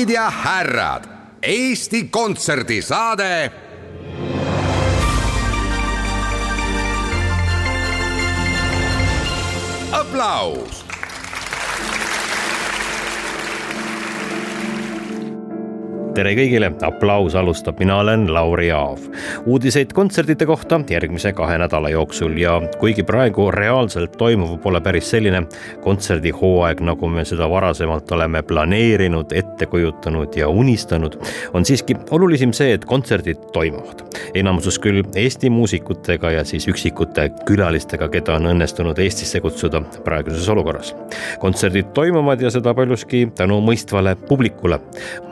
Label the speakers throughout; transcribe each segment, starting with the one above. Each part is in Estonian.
Speaker 1: daamid ja härrad, Eesti Kontserdi saade. aplaus
Speaker 2: tere kõigile, aplaus alustab, mina olen Lauri Aav. uudiseid kontsertide kohta järgmise kahe nädala jooksul ja kuigi praegu reaalselt toimuv pole päris selline kontserdihooaeg, nagu me seda varasemalt oleme planeerinud, ette kujutanud ja unistanud, on siiski olulisim see, et kontserdid toimuvad. enamuses küll Eesti muusikutega ja siis üksikute külalistega, keda on õnnestunud Eestisse kutsuda praeguses olukorras. kontserdid toimuvad ja seda paljuski tänu mõistvale publikule,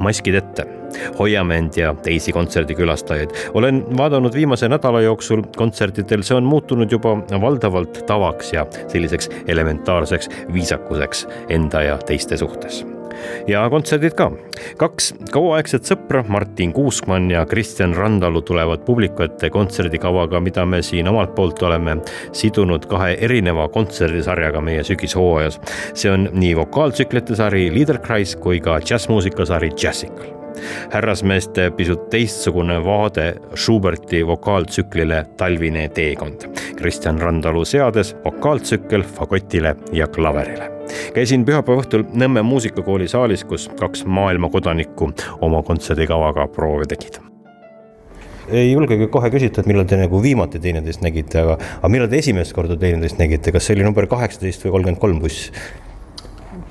Speaker 2: maskid ette hoiame end ja teisi kontserdikülastajaid. olen vaadanud viimase nädala jooksul kontsertidel, see on muutunud juba valdavalt tavaks ja selliseks elementaarseks viisakuseks enda ja teiste suhtes ja kontserdid ka. kaks kauaaegset sõpra, Martin Kuuskmann ja Kristjan Randalu tulevad publiku ette kontserdikavaga, mida me siin omalt poolt oleme sidunud kahe erineva kontserdisarjaga meie sügishooajas. see on nii vokaaltsüklite sari Liederkreis kui ka džässmuusikasari Jazzical härrasmeeste pisut teistsugune vaade Schuberti vokaaltsüklile Talvine teekond. Kristjan Randalu seades vokaaltsükkel fagotile ja klaverile. käisin pühapäeva õhtul Nõmme muusikakooli saalis, kus kaks maailmakodanikku oma kontserdikavaga proovi tegid ei julgegi kohe küsida, et millal te nagu viimati teineteist nägite, aga, aga millal te esimest korda teineteist nägite, kas see oli number kaheksateist või kolmkümmend kolm buss?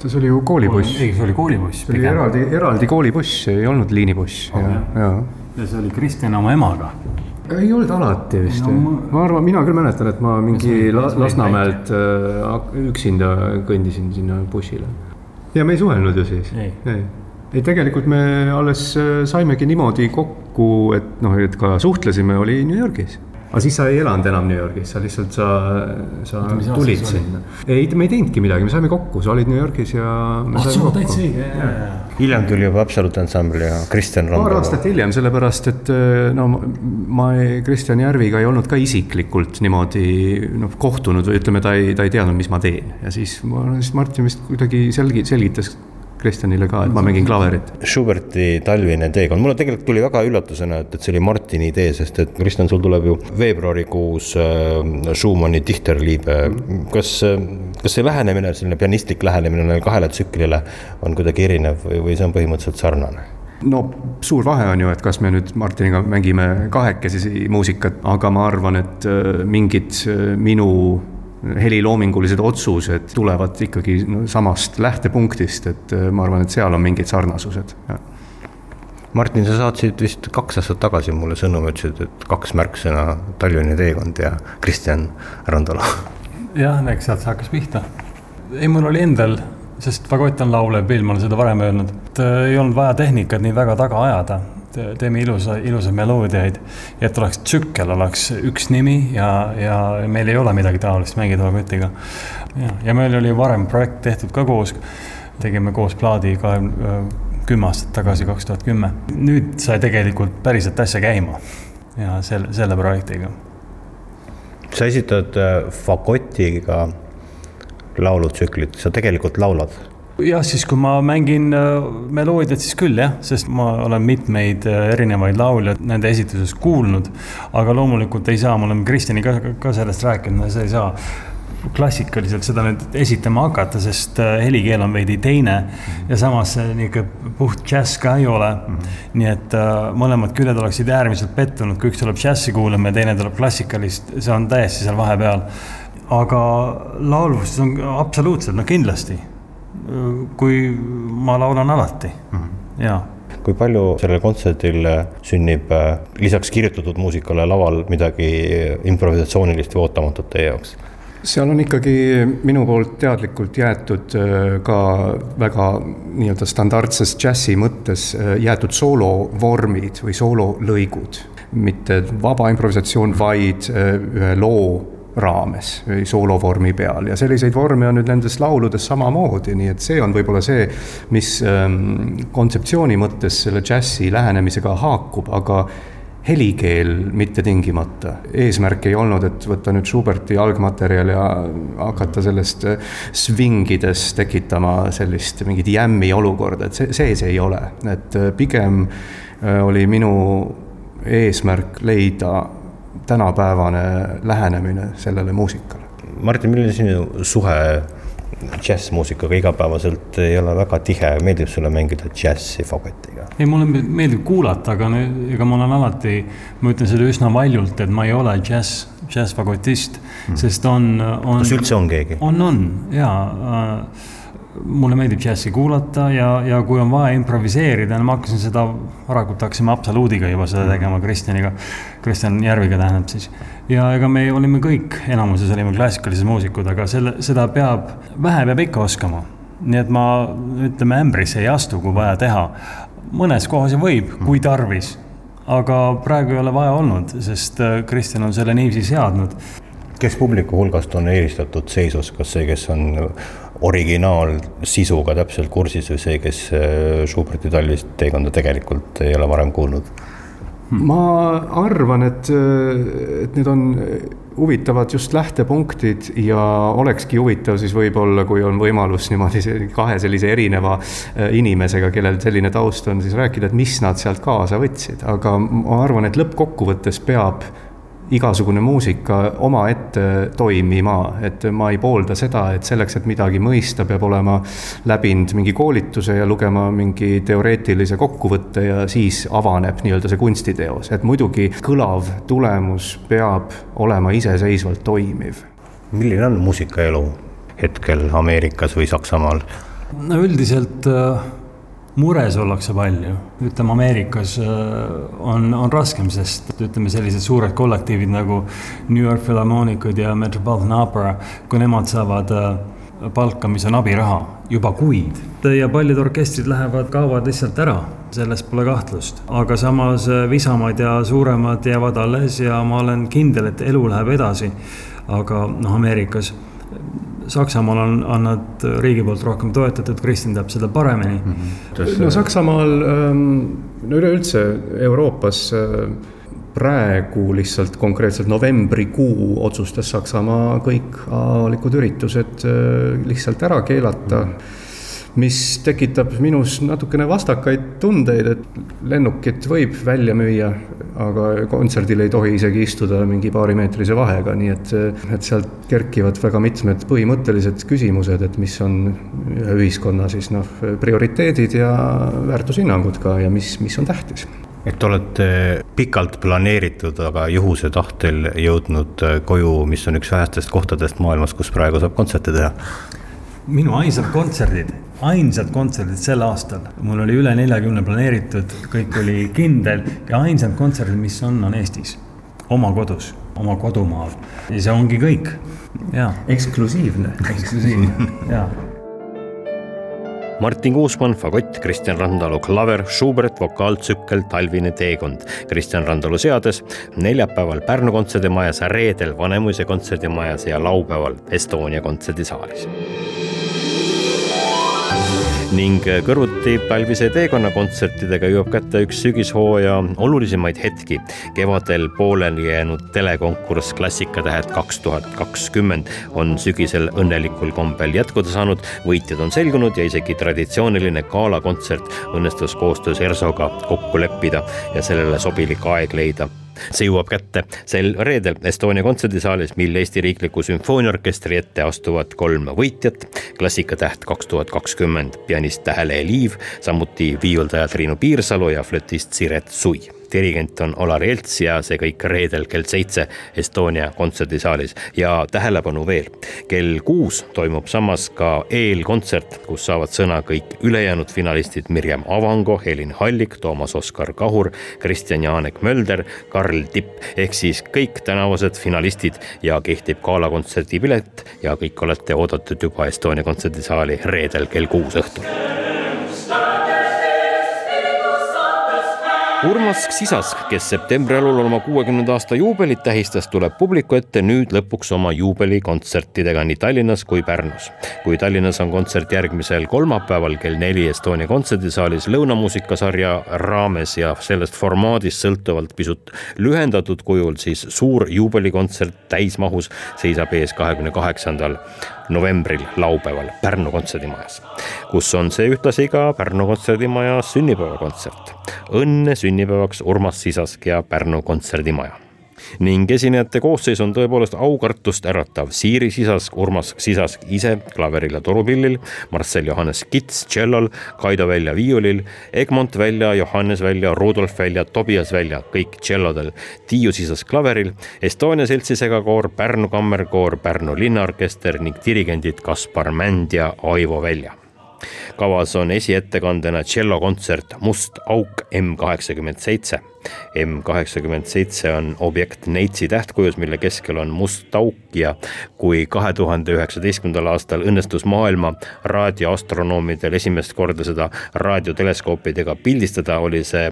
Speaker 3: See oli ju koolibuss.
Speaker 4: ei, see oli koolibuss.
Speaker 3: see oli eraldi, eraldi koolibuss, ei olnud liinibuss oh, ja, ja.
Speaker 4: ja see oli Kristjan oma emaga.
Speaker 3: ei olnud alati vist no,. Ma... ma arvan, mina küll mäletan, et ma mingi la, Lasnamäelt äh, üksinda kõndisin sinna bussile. ja me ei suhelnud ju siis. ei, ei ei, tegelikult me alles äh, saimegi niimoodi kokku, et noh, et ka suhtlesime, oli New Yorgis aga siis sa ei elanud enam New Yorgis, sa lihtsalt, sa, sa tulid sinna. ei, me ei teinudki midagi, me saime kokku, sa olid New Yorgis ja.
Speaker 4: ah,
Speaker 2: hiljem tuli juba Absolute Ensemble ja Kristjan Randov.
Speaker 3: paar aastat hiljem, sellepärast et no ma Kristjan Järviga ei olnud ka isiklikult niimoodi noh, kohtunud või ütleme, ta ei, ta ei teadnud, mis ma teen ja siis ma, siis Martin vist kuidagi selgi-, selgitas Kristjanile ka, et ma mängin klaverit.
Speaker 2: Schuberti talvine teekond, mulle tegelikult tuli väga üllatusena, et, et see oli Martini idee, sest et Kristjan, sul tuleb ju veebruarikuus äh, Schumanni Dichterliebe. kas, kas see lähenemine, selline pianistlik lähenemine kahele tsüklile on kuidagi erinev või, või see on põhimõtteliselt sarnane?
Speaker 3: no suur vahe on ju, et kas me nüüd Martiniga mängime kahekesi muusikat, aga ma arvan, et äh, mingid äh, minu heliloomingulised otsused tulevad ikkagi samast lähtepunktist, et äh, ma arvan, et seal on mingid sarnasused.
Speaker 2: Martin, sa saatsid vist kaks aastat tagasi mulle sõnumi, ütlesid, et kaks märksõna Tallinna teekond ja Kristjan Randalu.
Speaker 4: jah, eks sealt see hakkas pihta. ei, mul oli endal, sest Fagott on laulev pill, ma olen seda varem öelnud, et äh, ei olnud vaja tehnikat nii väga taga ajada teeme ilusa, ilusaid meloodiaid. et oleks tsükkel, oleks üks nimi ja, ja meil ei ole midagi taolist mängida fagotiga. ja, ja meil oli varem projekt tehtud ka koos, tegime koos plaadi kahekümne, kümme aastat tagasi, kaks tuhat kümme. nüüd sai tegelikult päriselt asja käima ja selle, selle projektiga.
Speaker 2: sa esitad äh, fagotiga laulutsüklit, sa tegelikult laulad
Speaker 4: jah, siis kui ma mängin äh, meloodiat, siis küll jah, sest ma olen mitmeid äh, erinevaid laulja nende esituses kuulnud. aga loomulikult ei saa, me oleme Kristjaniga ka, ka sellest rääkinud, sa ei saa klassikaliselt seda nüüd esitama hakata, sest äh, helikeel on veidi teine ja samas niisugune puht džäss ka ei ole mm. -hmm. nii et äh, mõlemad küljed oleksid äärmiselt pettunud, kui üks tuleb džässi kuulama ja teine tuleb klassikalist, see on täiesti seal vahepeal. aga laulvustus on absoluutselt, no kindlasti kui ma laulan alati mm, -hmm. jaa
Speaker 2: kui palju sellel kontserdil sünnib äh, lisaks kirjutatud muusikale laval midagi improvisatsioonilist või ootamatut teie jaoks?
Speaker 3: seal on ikkagi minu poolt teadlikult jäetud äh, ka väga nii-öelda standardses džässi mõttes äh, jäetud soolovormid või soololõigud. mitte vaba improvisatsioon, vaid ühe loo raames või soolovormi peal ja selliseid vorme on nüüd nendes lauludes samamoodi, nii et see on võib-olla see, mis ähm, kontseptsiooni mõttes selle džässi lähenemisega haakub, aga helikeel mitte tingimata. eesmärk ei olnud, et võtta nüüd Schuberti algmaterjal ja hakata sellest äh, svingides tekitama sellist mingit jämmi olukorda, et see, see see ei ole, et äh, pigem äh, oli minu eesmärk leida tänapäevane lähenemine sellele muusikale.
Speaker 2: Martin, milline sinu suhe džässmuusikaga igapäevaselt ei ole väga tihe, meeldib sulle mängida džässi fagotiga?
Speaker 4: ei, mulle meeldib kuulata, aga ega ma olen alati, ma ütlen seda üsna valjult, et ma ei ole džäss, džässfagotist hmm., sest on, on.
Speaker 2: kas üldse on keegi?
Speaker 4: on, on ja äh, mulle meeldib džässi kuulata ja, ja kui on vaja improviseerida, no ma hakkasin seda, varakult hakkasime Haapsaluudiga juba seda tegema Kristjaniga, Kristjan Järviga tähendab siis. ja ega me olime kõik, enamuses olime klassikalised muusikud, aga selle, seda peab, vähe peab ikka oskama. nii et ma, ütleme, ämbrisse ei astu, kui vaja teha. mõnes kohas võib, kui tarvis aga praegu ei ole vaja olnud, sest äh, Kristjan on selle niiviisi seadnud.
Speaker 2: kes publiku hulgast on eelistatud seisus, kas see, kes on originaalsisuga täpselt kursis või see, kes äh, Schuberti talvist teekonda tegelikult ei ole varem kuulnud?
Speaker 3: ma arvan, et, et need on huvitavad just lähtepunktid ja olekski huvitav siis võib-olla, kui on võimalus niimoodi kahe sellise erineva äh, inimesega, kellel selline taust on, siis rääkida, et mis nad sealt kaasa võtsid, aga ma arvan, et lõppkokkuvõttes peab igasugune muusika omaette toimima, et ma ei poolda seda, et selleks, et midagi mõista, peab olema läbinud mingi koolituse ja lugema mingi teoreetilise kokkuvõtte ja siis avaneb nii-öelda see kunstiteos, et muidugi kõlav tulemus peab olema iseseisvalt toimiv.
Speaker 2: milline on muusikaelu hetkel Ameerikas või Saksamaal?
Speaker 4: no üldiselt äh mures ollakse palju, ütleme Ameerikas äh, on, on raskem, sest ütleme, sellised suured kollektiivid nagu New York Philharmonicud ja Metropolitan Opera, kui nemad saavad äh, palka, mis on abiraha juba kuid ja paljud orkestrid lähevad, kaovad lihtsalt ära, selles pole kahtlust. aga samas äh, visamad ja suuremad jäävad alles ja ma olen kindel, et elu läheb edasi. aga noh, Ameerikas Saksamaal on, on nad riigi poolt rohkem toetatud, Kristjan teab seda paremini mm.
Speaker 3: -hmm. no Saksamaal, ähm, no üleüldse Euroopas äh, praegu lihtsalt konkreetselt novembrikuu otsustas Saksamaa kõik avalikud üritused äh, lihtsalt ära keelata mm. -hmm mis tekitab minus natukene vastakaid tundeid, et lennukit võib välja müüa, aga kontserdil ei tohi isegi istuda mingi paarimeetrise vahega, nii et, et sealt kerkivad väga mitmed põhimõttelised küsimused, et mis on ühe ühiskonna siis noh, prioriteedid ja väärtushinnangud ka ja mis, mis on tähtis
Speaker 2: et olete pikalt planeeritud, aga juhuse tahtel jõudnud koju, mis on üks vähestest kohtadest maailmas, kus praegu saab kontserte teha?
Speaker 4: Minu ainsad kontserdid ainsad kontserdid sel aastal, mul oli üle neljakümne planeeritud, kõik oli kindel ja ainsad kontserdid, mis on, on Eestis. oma kodus, oma kodumaal ja see ongi kõik, jaa.
Speaker 3: eksklusiivne.
Speaker 4: eksklusiivne, jaa
Speaker 2: Martin Kuusmann, fagott, Kristjan Randalu klaver, Schubert vokaaltsükkel Talvine teekond. Kristjan Randalu seades neljapäeval Pärnu kontserdimajas, reedel Vanemuise kontserdimajas ja laupäeval Estonia kontserdisaalis ning kõrvuti Pälvise teekonna kontsertidega jõuab kätte üks sügishooaja olulisemaid hetki. kevadel pooleli jäänud telekonkurss Klassikatähed kaks tuhat kakskümmend on sügisel õnnelikul kombel jätkuda saanud, võitjad on selgunud ja isegi traditsiooniline galakontsert õnnestus koostöös ERSO-ga kokku leppida ja sellele sobilik aeg leida see jõuab kätte sel reedel Estonia kontserdisaalis, mil Eesti Riikliku Sümfooniaorkestri ette astuvad kolm võitjat. klassikatäht kaks tuhat kakskümmend, pianist Tähele Liiv, samuti viiuldaja Triinu Piirsalu ja flötist Siret Sui dirigent on Olar Jelts ja see kõik reedel kell seitse Estonia kontserdisaalis. Ja tähelepanu veel, kell kuus toimub samas ka eelkontsert, kus saavad sõna kõik ülejäänud finalistid Mirjam Avango, Helin Hallik, Toomas Oskar Kahur, Kristjan Jaanek Mölder, Karl Tipp. Ehk siis kõik tänavused finalistid ja kehtib galakontserdi pilet ja kõik olete oodatud juba Estonia kontserdisaali reedel kell kuus õhtul Urmas Sisask, kes septembri alul oma kuuekümnenda aasta juubelit tähistas, tuleb publiku ette nüüd lõpuks oma juubelikontsertidega nii Tallinnas kui Pärnus. kui Tallinnas on kontsert järgmisel kolmapäeval kell neli Estonia kontserdisaalis lõunamuusikasarja raames ja sellest formaadist sõltuvalt pisut lühendatud kujul, siis suur juubelikontsert täismahus seisab ees kahekümne kaheksandal novembril laupäeval Pärnu kontserdimajas, kus on see ühtlasi ka Pärnu kontserdimaja sünnipäevakontsert. Õnne sünnipäevaks Urmas Sisask ja Pärnu kontserdimaja ning esinejate koosseis on tõepoolest aukartust äratav. Siiri Sisask, Urmas Sisask ise klaveril ja torupillil, Marcel Johannes Kits tšellol, Kaido Välja viiulil, Egmont Välja, Johannes Välja, Rudolf Välja, Tobias Välja, kõik tšellodel, Tiiu Sisask klaveril, Estonia seltsi segakoor, Pärnu kammerkoor, Pärnu linnaorkester ning dirigendid Kaspar Mänd ja Aivo Välja kavas on esiettekandena tšellokontsert Must auk M kaheksakümmend seitse. M kaheksakümmend seitse on objekt Neitsi tähtkujus, mille keskel on must auk ja kui kahe tuhande üheksateistkümnendal aastal õnnestus maailma raadioastronoomidel esimest korda seda raadioteleskoopidega pildistada, oli see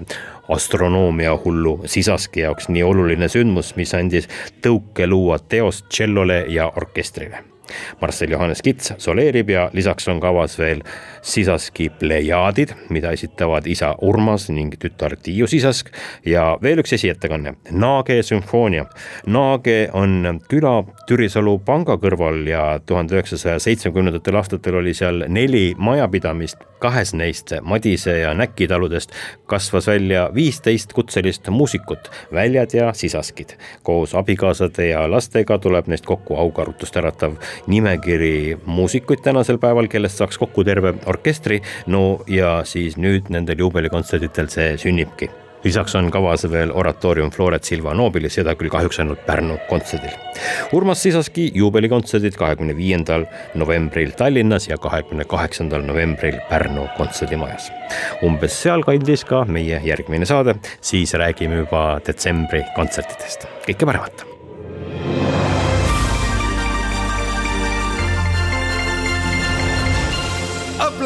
Speaker 2: astronoomia hullu sisaski jaoks nii oluline sündmus, mis andis tõuke luua teost tšellole ja orkestrile Marcel Johannes Kits soleerib ja lisaks on kavas veel Sisaski plejaadid, mida esitavad isa Urmas ning tütar Tiiu Sisask ja veel üks esiettekanne, Naage sümfoonia. Naage on küla Türisalu panga kõrval ja tuhande üheksasaja seitsmekümnendatel aastatel oli seal neli majapidamist, kahes neist Madise ja Näki taludest kasvas välja viisteist kutselist muusikut, väljad ja sisaskid. koos abikaasade ja lastega tuleb neist kokku aukarutust äratav nimekiri muusikuid tänasel päeval, kellest saaks kokku terve orkestri. no ja siis nüüd nendel juubelikontsertidel see sünnibki lisaks on kavas veel oratoorium Floret Silva Nobilis, seda küll kahjuks ainult Pärnu kontserdil. Urmas Sisaski juubelikontserdid kahekümne viiendal novembril Tallinnas ja kahekümne kaheksandal novembril Pärnu kontserdimajas. umbes sealkandis ka meie järgmine saade, siis räägime juba detsembri kontsertidest. kõike paremat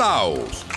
Speaker 1: aplaus